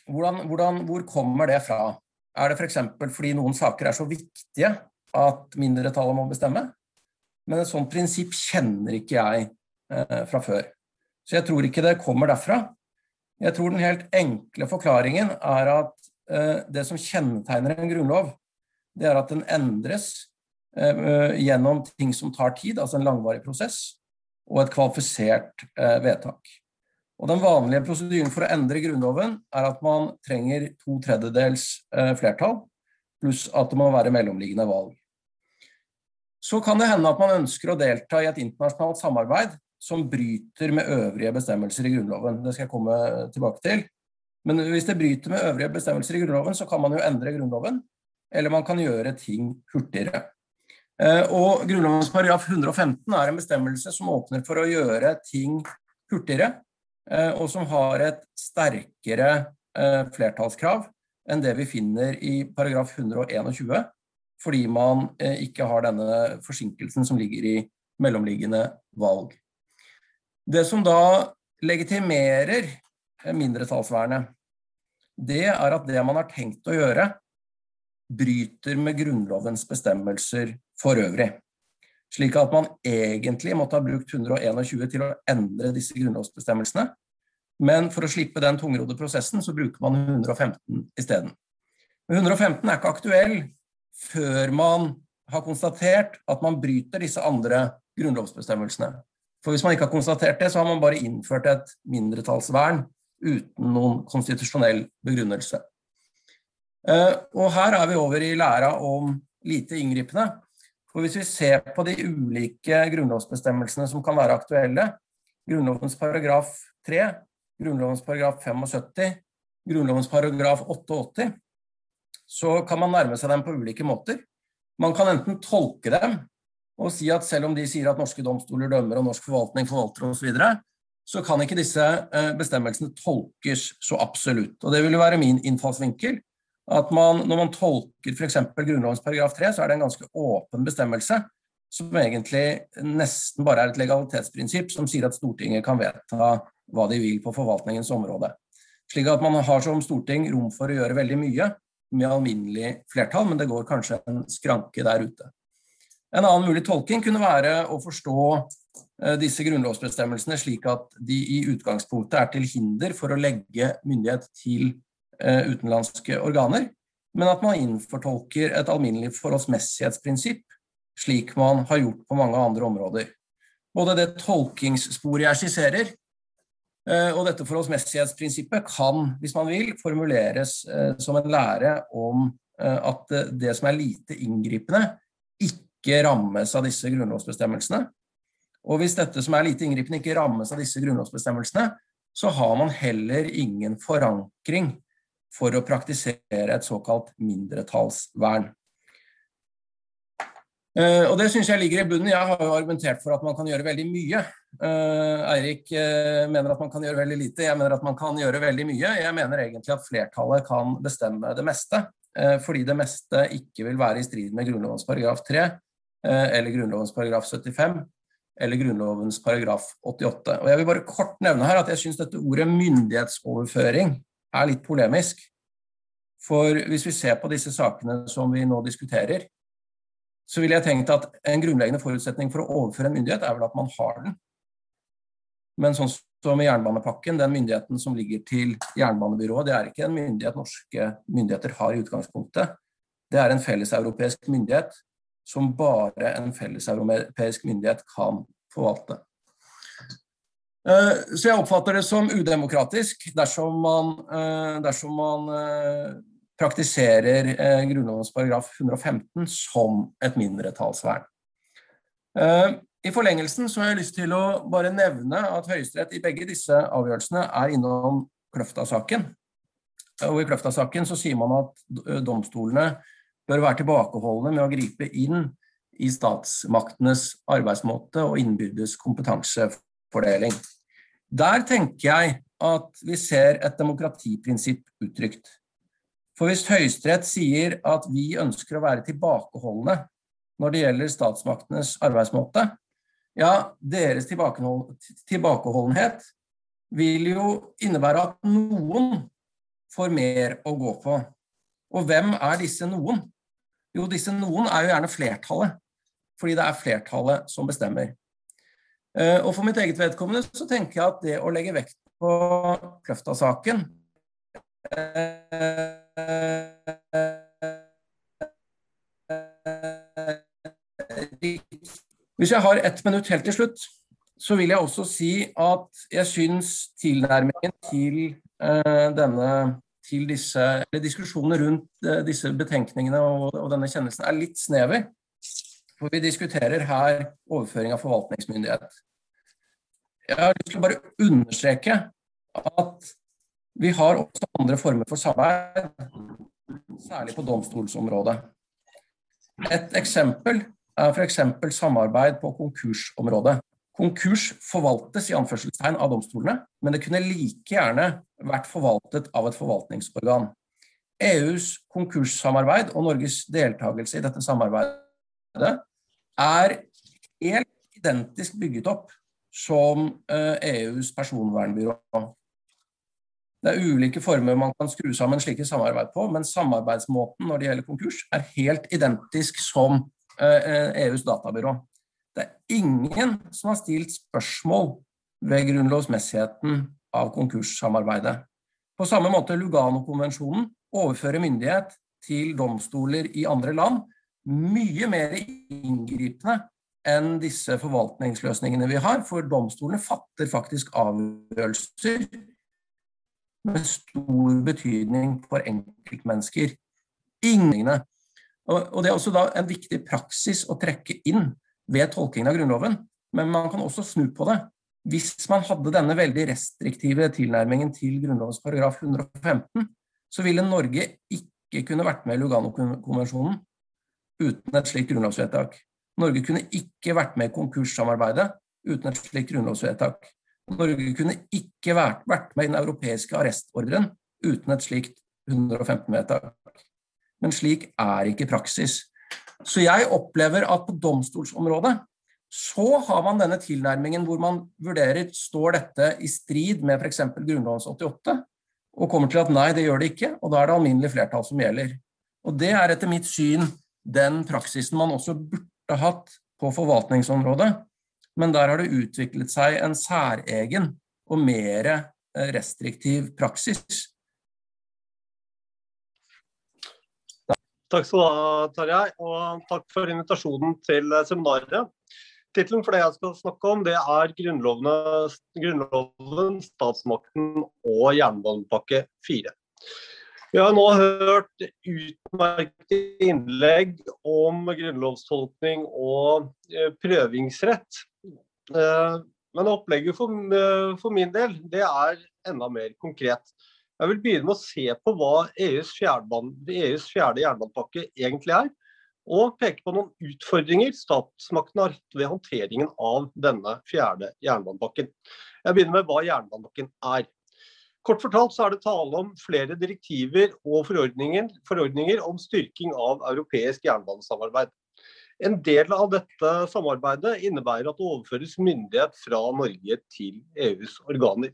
hvordan, hvordan, hvor kommer det fra? Er det f.eks. For fordi noen saker er så viktige at mindretallet må bestemme? Men et sånt prinsipp kjenner ikke jeg Eh, fra før. Så jeg tror ikke det kommer derfra. Jeg tror den helt enkle forklaringen er at det som kjennetegner en grunnlov, det er at den endres eh, gjennom ting som tar tid, altså en langvarig prosess, og et kvalifisert vedtak. Og Den vanlige prosedyren for å endre Grunnloven er at man trenger to tredjedels flertall, pluss at det må være mellomliggende valg. Så kan det hende at man ønsker å delta i et internasjonalt samarbeid som bryter med øvrige bestemmelser i Grunnloven. Det skal jeg komme tilbake til. Men hvis det bryter med øvrige bestemmelser i Grunnloven, så kan man jo endre Grunnloven. Eller man kan gjøre ting hurtigere. Eh, og Grunnlovens paragraf 115 er en bestemmelse som åpner for å gjøre ting hurtigere, eh, og som har et sterkere eh, flertallskrav enn det vi finner i paragraf 121, fordi man ikke har denne forsinkelsen som ligger i mellomliggende valg. Det som da legitimerer mindretallsvernet, det er at det man har tenkt å gjøre, bryter med Grunnlovens bestemmelser for øvrig. Slik at man egentlig måtte ha brukt 121 til å endre disse grunnlovsbestemmelsene. Men for å slippe den tungrodde prosessen, så bruker man 115 isteden. 115 er ikke aktuell før man har konstatert at man bryter disse andre grunnlovsbestemmelsene. For hvis man ikke har konstatert det, så har man bare innført et mindretallsvern uten noen konstitusjonell begrunnelse. Eh, og her er vi over i læra om lite inngripende. For hvis vi ser på de ulike grunnlovsbestemmelsene som kan være aktuelle, Grunnlovens paragraf 3, Grunnlovens paragraf 75, Grunnlovens paragraf 88, så kan man nærme seg dem på ulike måter. Man kan enten tolke dem og si at selv om de sier at norske domstoler dømmer og norsk forvaltning forvalter osv., så, videre, så kan ikke disse eh, bestemmelsene tolkes så absolutt. Og Det vil jo være min innfallsvinkel. at man, Når man tolker f.eks. Grunnlovens paragraf 3, så er det en ganske åpen bestemmelse som egentlig nesten bare er et legalitetsprinsipp som sier at Stortinget kan vedta hva de vil på forvaltningens område. Slik at man har som storting rom for å gjøre veldig mye med alminnelig flertall, men det går kanskje en skranke der ute. En annen mulig tolking kunne være å forstå eh, disse grunnlovsbestemmelsene slik at de i utgangspunktet er til hinder for å legge myndighet til eh, utenlandske organer, men at man innfortolker et alminnelig forholdsmessighetsprinsipp, slik man har gjort på mange andre områder. Både det tolkingssporet jeg skisserer, eh, og dette forholdsmessighetsprinsippet kan, hvis man vil, formuleres som en lære om at det som er lite inngripende, ikke ikke rammes av disse grunnlovsbestemmelsene. Og hvis dette som er lite inngripende, ikke rammes av disse grunnlovsbestemmelsene, så har man heller ingen forankring for å praktisere et såkalt mindretallsvern. Eh, og Det syns jeg ligger i bunnen. Jeg har jo argumentert for at man kan gjøre veldig mye. Eh, Eirik eh, mener at man kan gjøre veldig lite, jeg mener at man kan gjøre veldig mye. Jeg mener egentlig at flertallet kan bestemme det meste, fordi det meste ikke vil være i strid med Grunnlovens paragraf 3, Eh, eller Grunnlovens paragraf 75 eller Grunnlovens paragraf 88. Og Jeg vil bare kort nevne her at jeg syns dette ordet myndighetsoverføring er litt polemisk. For hvis vi ser på disse sakene som vi nå diskuterer, så ville jeg tenkt at en grunnleggende forutsetning for å overføre en myndighet er vel at man har den. Men sånn som i jernbanepakken, den myndigheten som ligger til jernbanebyrået, det er ikke en myndighet norske myndigheter har i utgangspunktet. Det er en felleseuropeisk myndighet som bare en felleseuropeisk myndighet kan forvalte. Eh, så jeg oppfatter det som udemokratisk dersom man, eh, dersom man eh, praktiserer Grunnlovens paragraf 115 som et mindretallsvern. I forlengelsen så har jeg lyst til å bare nevne at Høyesterett i begge disse avgjørelsene er innom Kløfta-saken. Og I Kløfta-saken så sier man at domstolene bør være tilbakeholdne med å gripe inn i statsmaktenes arbeidsmåte og innbyrdes kompetansefordeling. Der tenker jeg at vi ser et demokratiprinsipp uttrykt. For hvis Høyesterett sier at vi ønsker å være tilbakeholdne når det gjelder statsmaktenes arbeidsmåte, ja, deres tilbakeholdenhet vil jo innebære at noen får mer å gå på. Og hvem er disse noen? Jo, disse noen er jo gjerne flertallet, fordi det er flertallet som bestemmer. Eh, og for mitt eget vedkommende så tenker jeg at det å legge vekt på Kløfta-saken eh, Hvis jeg har ett minutt helt til slutt, så vil jeg også si at jeg syns tilnærmingen til uh, denne til disse, diskusjonene rundt eh, disse betenkningene og, og denne kjennelsen er litt snever. For vi diskuterer her overføring av forvaltningsmyndighet. Jeg har lyst til å bare understreke at vi har også andre former for samarbeid, særlig på domstolsområdet. Et eksempel er f.eks. samarbeid på konkursområdet. Konkurs forvaltes i anførselstegn av domstolene, men det kunne like gjerne vært forvaltet av et forvaltningsorgan. EUs konkurssamarbeid og Norges deltakelse i dette samarbeidet er helt identisk bygget opp som EUs eh, e personvernbyrå. Det er ulike former man kan skru sammen slike samarbeid på, men samarbeidsmåten når det gjelder konkurs, er helt identisk som EUs eh, e databyrå. Det er ingen som har stilt spørsmål ved grunnlovsmessigheten av konkurssamarbeidet. På samme måte Lugano-konvensjonen overfører myndighet til domstoler i andre land mye mer inngripende enn disse forvaltningsløsningene vi har, for domstolene fatter faktisk avgjørelser med stor betydning for enkeltmennesker. Ingen. Og Det er også da en viktig praksis å trekke inn ved tolkingen av Grunnloven. Men man kan også snu på det. hvis man hadde denne veldig restriktive tilnærmingen til Grunnlovens paragraf 115, så ville Norge ikke kunne vært med i Lugano-konvensjonen uten et slikt grunnlovsvedtak. Norge kunne ikke vært med i konkurssamarbeidet uten et slikt grunnlovsvedtak. Norge kunne ikke vært, med i den europeiske arrestordren uten et slikt 115-vedtak. Men slik er ikke praksis. Så jeg opplever at på domstolsområdet så har man denne tilnærmingen hvor man vurderer står dette i strid med f.eks. Grunnloven 88, og kommer til at nei, det gjør det ikke, og da er det alminnelig flertall som gjelder. Og Det er etter mitt syn den praksisen man også burde hatt på forvaltningsområdet, men der har det utviklet seg en særegen og mer eh, restriktiv praksis. Takk skal du ha, Tarjei, og takk for invitasjonen til seminaret. Tittelen for det jeg skal snakke om, det er Grunnloven, statsmakten og jernbanepakke 4. Vi har nå hørt utmerkede innlegg om grunnlovstolkning og eh, prøvingsrett. Eh, men opplegget for, eh, for min del det er enda mer konkret. Jeg vil begynne med å se på hva EUs EUs fjerde jernbanepakke egentlig er og peke på noen utfordringer statsmakten har hatt ved håndteringen av denne fjerde jernbanepakken. Jeg begynner med hva jernbanepakken er. Kort fortalt så er det tale om flere direktiver og forordninger, forordninger om styrking av europeisk jernbanesamarbeid. En del av dette samarbeidet innebærer at det overføres myndighet fra Norge til EUs organer.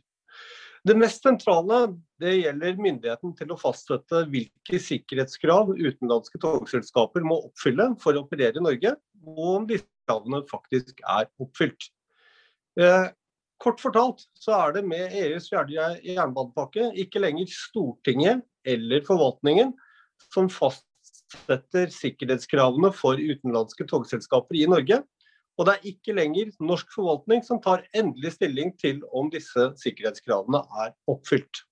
Det mest sentrale det gjelder myndigheten til å fastsette hvilke sikkerhetskrav utenlandske togselskaper må oppfylle for å operere i Norge, og om disse kravene faktisk er oppfylt. Eh, kort fortalt så er det med EUs fjerde jernbanepakke ikke lenger Stortinget eller forvaltningen som fastsetter sikkerhetskravene for utenlandske togselskaper i Norge, og det er ikke lenger norsk forvaltning som tar endelig stilling til om disse sikkerhetskravene er oppfylt.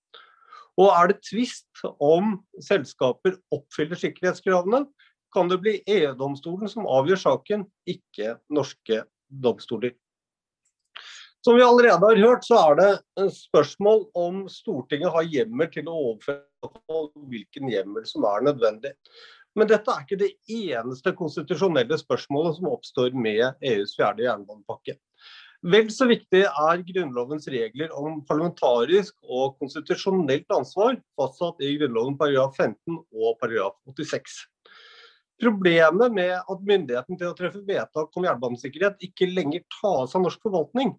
Og er det tvist om selskaper oppfyller sikkerhetskravene, kan det bli EU-domstolen som avgjør saken, ikke norske domstoler. Som vi allerede har hørt, så er det spørsmål om Stortinget har hjemmel til å overføre hvilken hjemmel som er nødvendig. Men dette er ikke det eneste konstitusjonelle spørsmålet som oppstår med EUs fjerde jernbanepakke. Vel så viktig er Grunnlovens regler om parlamentarisk og konstitusjonelt ansvar, fastsatt i Grunnloven paragraf 15 og paragraf 86. Problemet med at myndigheten til å treffe vedtak om jernbanesikkerhet ikke lenger tas av norsk forvaltning,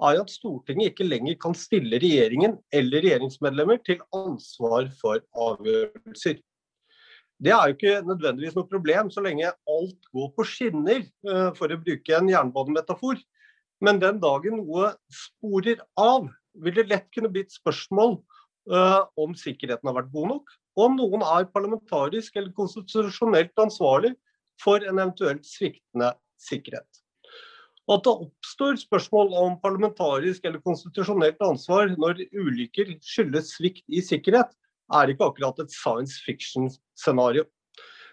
er at Stortinget ikke lenger kan stille regjeringen eller regjeringsmedlemmer til ansvar for avgjørelser. Det er jo ikke nødvendigvis noe problem så lenge alt går på skinner, eh, for å bruke en jernbanemetafor. Men den dagen noe sporer av, vil det lett kunne bli et spørsmål uh, om sikkerheten har vært god nok, og om noen er parlamentarisk eller konstitusjonelt ansvarlig for en eventuelt sviktende sikkerhet. At det oppstår spørsmål om parlamentarisk eller konstitusjonelt ansvar når ulykker skyldes svikt i sikkerhet, er ikke akkurat et science fiction-scenario.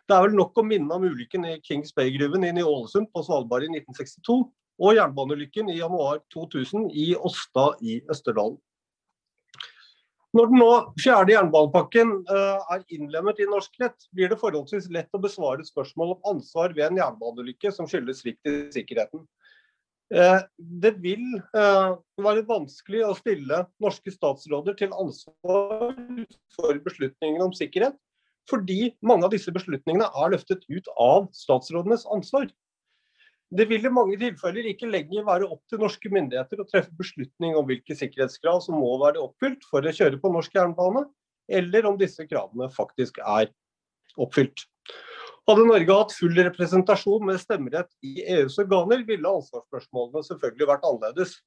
Det er vel nok å minne om ulykken i Kings Bay-gruven i Ny-Ålesund på Svalbard i 1962, og jernbaneulykken i januar 2000 i Åsta i Østerdalen. Når den nå fjerde jernbanepakken uh, er innlemmet i norsk rett, blir det forholdsvis lett å besvare spørsmål om ansvar ved en jernbaneulykke som skyldes svikt i sikkerheten. Eh, det vil eh, være vanskelig å stille norske statsråder til ansvar for beslutningene om sikkerhet, fordi mange av disse beslutningene er løftet ut av statsrådenes ansvar. Det vil i mange tilfeller ikke lenger være opp til norske myndigheter å treffe beslutning om hvilke sikkerhetskrav som må være oppfylt for å kjøre på norsk jernbane, eller om disse kravene faktisk er oppfylt. Hadde Norge hatt full representasjon med stemmerett i EUs organer, ville ansvarsspørsmålene selvfølgelig vært annerledes.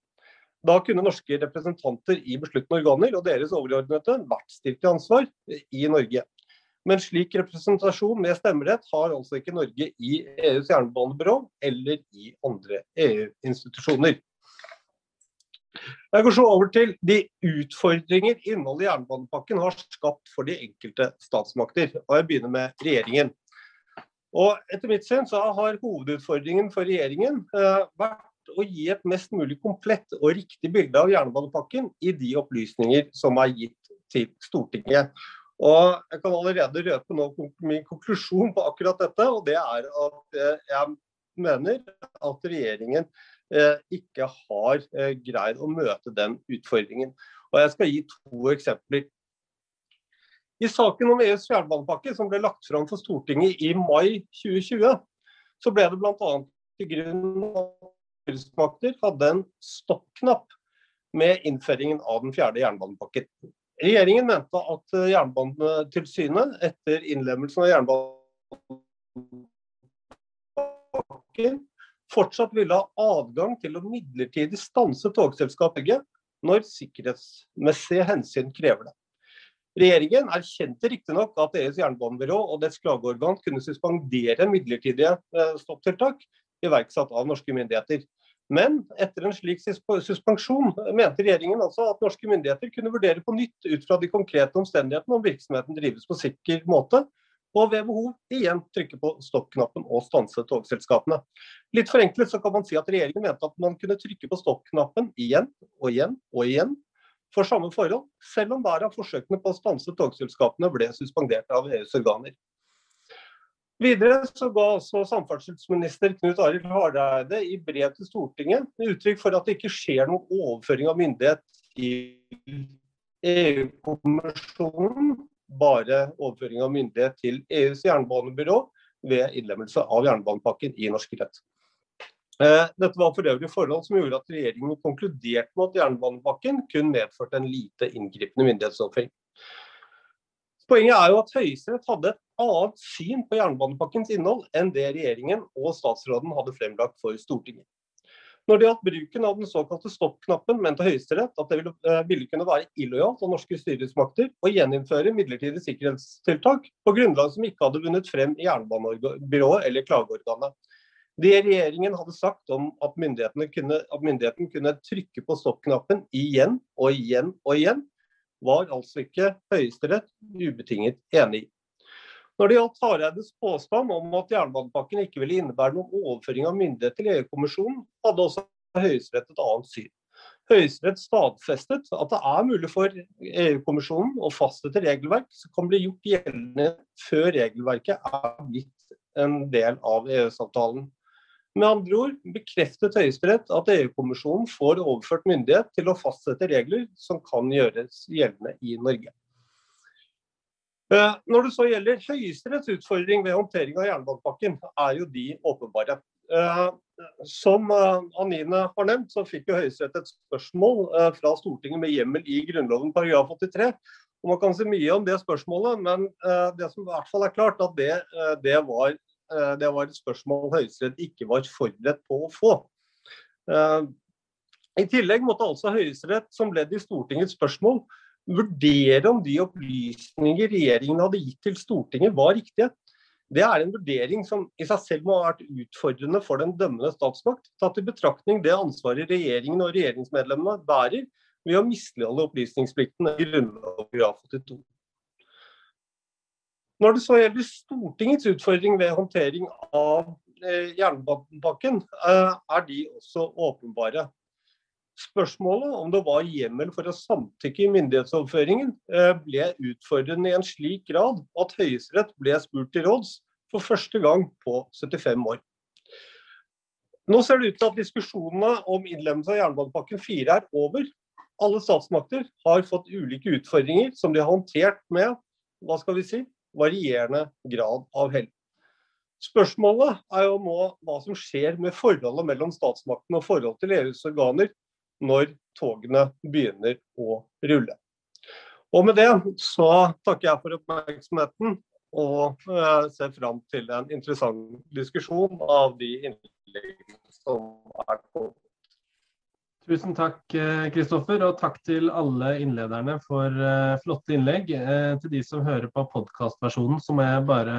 Da kunne norske representanter i besluttende organer og deres overordnede vært stilt til ansvar i Norge. Men slik representasjon med stemmerett har altså ikke Norge i EUs jernbanebyrå eller i andre EU-institusjoner. Jeg går så over til de utfordringer innholdet i jernbanepakken har skapt for de enkelte statsmakter. Og jeg begynner med regjeringen. Og etter mitt syn så har hovedutfordringen for regjeringen eh, vært å gi et mest mulig komplett og riktig bilde av jernbanepakken i de opplysninger som er gitt til Stortinget. Og Jeg kan allerede røpe nå min konklusjon på akkurat dette, og det er at eh, jeg mener at regjeringen eh, ikke har eh, greid å møte den utfordringen. Og Jeg skal gi to eksempler. I saken om EUs jernbanepakke som ble lagt fram for Stortinget i mai 2020, så ble det bl.a. til grunn at styresmakter hadde en stoppknapp med innføringen av den fjerde jernbanepakken. Regjeringen mente at eh, Jernbanetilsynet etter innlemmelsen av jernbanepakken fortsatt ville ha adgang til å midlertidig stanse togselskapet når sikkerhetsmessige hensyn krever det. Regjeringen erkjente riktignok at EUs jernbanebyrå og dets klageorgan kunne suspendere midlertidige eh, stopptiltak iverksatt av norske myndigheter. Men etter en slik suspensjon mente regjeringen altså at norske myndigheter kunne vurdere på nytt ut fra de konkrete omstendighetene om virksomheten drives på sikker måte, og ved behov igjen trykke på stoppknappen og stanse togselskapene. Litt forenklet så kan man si at regjeringen mente at man kunne trykke på stoppknappen igjen og igjen og igjen for samme forhold, selv om hver av forsøkene på å stanse togselskapene ble suspendert av EUs organer. Videre så ga også samferdselsminister Knut Arild Hareide i brev til Stortinget uttrykk for at det ikke skjer noen overføring av myndighet til EU-kommisjonen, bare overføring av myndighet til EUs jernbanebyrå ved innlemmelse av jernbanepakken i norsk rett. Eh, dette var for øvrig forhold som gjorde at regjeringen konkluderte med at jernbanepakken kun medførte en lite inngripende myndighetsoverføring. Poenget er jo at Høyesterett hadde et annet syn på jernbanepakkens innhold enn det regjeringen og statsråden hadde fremlagt for Stortinget. Når det gjaldt bruken av den såkalte stoppknappen, mente Høyesterett at det ville, eh, ville, kunne være illojalt av norske styresmakter å gjeninnføre midlertidige sikkerhetstiltak på grunnlag som ikke hadde vunnet frem i jernbanebyrået eller klageorganet. Det regjeringen hadde sagt om at, kunne, at myndigheten kunne trykke på stoppknappen igjen og igjen og igjen, var altså ikke Høyesterett ubetinget enig i. Når det gjaldt Hareides påstand om at jernbanepakken ikke ville innebære noen overføring av myndighet til EU-kommisjonen, hadde også Høyesterett et annet syn. Høyesterett stadfestet at det er mulig for EU-kommisjonen å fastsette regelverk som kan bli gjort gjeldende før regelverket er blitt en del av EØS-avtalen. Med andre ord bekreftet Høyesterett at EU-kommisjonen får overført myndighet til å fastsette regler som kan gjøres gjeldende i Norge. Eh, når det så gjelder Høyesteretts utfordring ved håndtering av jernbanepakken, er jo de åpenbare. Eh, som eh, Anine har nevnt, så fikk jo Høyesterett et spørsmål fra Stortinget med hjemmel i Grunnloven paragraf 83. Og Man kan si mye om det spørsmålet, men det som i hvert fall er klart, at det, det var det var et spørsmål Høyesterett ikke var forberedt på å få. Eh, I tillegg måtte altså Høyesterett som ledd i Stortingets spørsmål vurdere om de opplysninger regjeringen hadde gitt til Stortinget var riktige. Det er en vurdering som i seg selv må ha vært utfordrende for den dømmende statsmakt, tatt i betraktning det ansvaret regjeringen og regjeringsmedlemmene bærer ved å misligholde opplysningsplikten i Grunnloven 82. Når det så gjelder Stortingets utfordring ved håndtering av eh, jernbanepakken, eh, er de også åpenbare. Spørsmålet om det var hjemmel for å samtykke i myndighetsoverføringen, eh, ble utfordrende i en slik grad at Høyesterett ble spurt til råds for første gang på 75 år. Nå ser det ut til at diskusjonene om innlemmelse av jernbanepakken 4 er over. Alle statsmakter har fått ulike utfordringer som de har håndtert med hva skal vi si, varierende grad av hell. Spørsmålet er jo nå hva som skjer med forholdet mellom statsmakten og forhold til EUs organer når togene begynner å rulle. Og Med det så takker jeg for oppmerksomheten og eh, ser fram til en interessant diskusjon av de innleggene som er kommet. Tusen takk, Kristoffer, og takk til alle innlederne for uh, flotte innlegg. Uh, til de som hører på podkastversjonen, så må jeg bare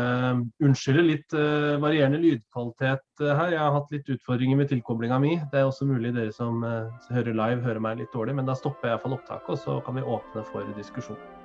unnskylde litt varierende lydkvalitet her. Jeg har hatt litt utfordringer med tilkoblinga mi. Det er også mulig dere som hører live, hører meg litt dårlig, men da stopper jeg iallfall opptaket, og så kan vi åpne for diskusjon.